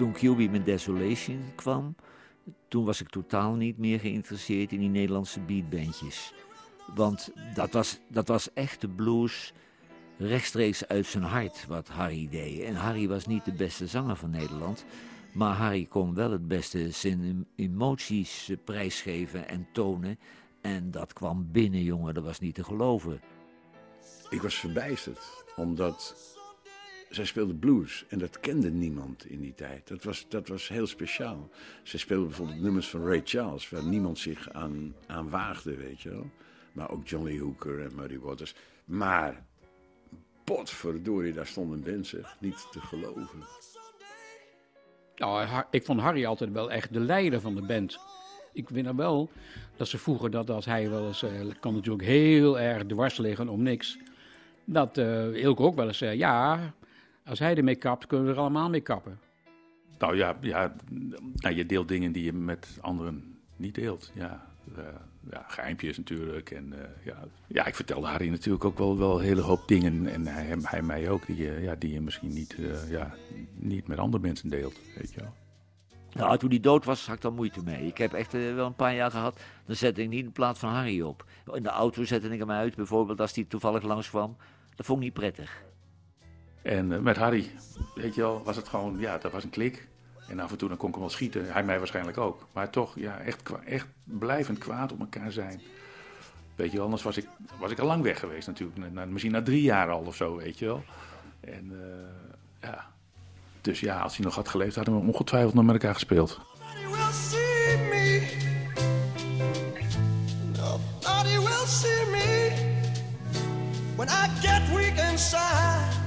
toen QB met Desolation kwam, toen was ik totaal niet meer geïnteresseerd in die Nederlandse beatbandjes. Want dat was, dat was echt de blues rechtstreeks uit zijn hart wat Harry deed. En Harry was niet de beste zanger van Nederland. Maar Harry kon wel het beste zijn emoties prijsgeven en tonen. En dat kwam binnen, jongen, dat was niet te geloven. Ik was verbijsterd, omdat zij speelde blues en dat kende niemand in die tijd. Dat was, dat was heel speciaal. Zij speelde bijvoorbeeld nummers van Ray Charles, waar niemand zich aan, aan waagde, weet je wel. Maar ook Johnny Hooker en Muddy Waters. Maar, potverdorie, daar stonden mensen niet te geloven. Nou, ik vond Harry altijd wel echt de leider van de band. Ik weet nog wel dat ze vroeger dat als hij wel eens, uh, kan natuurlijk heel erg dwars liggen om niks. Dat uh, Ilke ook wel eens zei, ja, als hij ermee kapt, kunnen we er allemaal mee kappen. Nou ja, ja nou, je deelt dingen die je met anderen niet deelt. Ja, uh, ja geheimpjes natuurlijk. En ja, ja, ik vertelde Harry natuurlijk ook wel, wel een hele hoop dingen. En hij, hij mij ook, die, ja, die je misschien niet, ja, niet met andere mensen deelt. Weet je wel. Nou, toen hij dood was, had ik daar moeite mee. Ik heb echt wel een paar jaar gehad, dan zette ik niet de plaat van Harry op. In de auto zette ik hem uit, bijvoorbeeld als hij toevallig langskwam. Dat vond ik niet prettig. En uh, met Harry, weet je wel, was het gewoon, ja, dat was een klik. En af en toe dan kon ik hem wel schieten, hij mij waarschijnlijk ook. Maar toch, ja, echt, echt blijvend kwaad op elkaar zijn. Weet je wel, anders was ik, was ik al lang weg geweest natuurlijk. Na, misschien na drie jaar al of zo, weet je wel. En uh, ja, dus ja, als hij nog had geleefd, hadden we ongetwijfeld nog met elkaar gespeeld. Nobody will see me. When I get weak inside.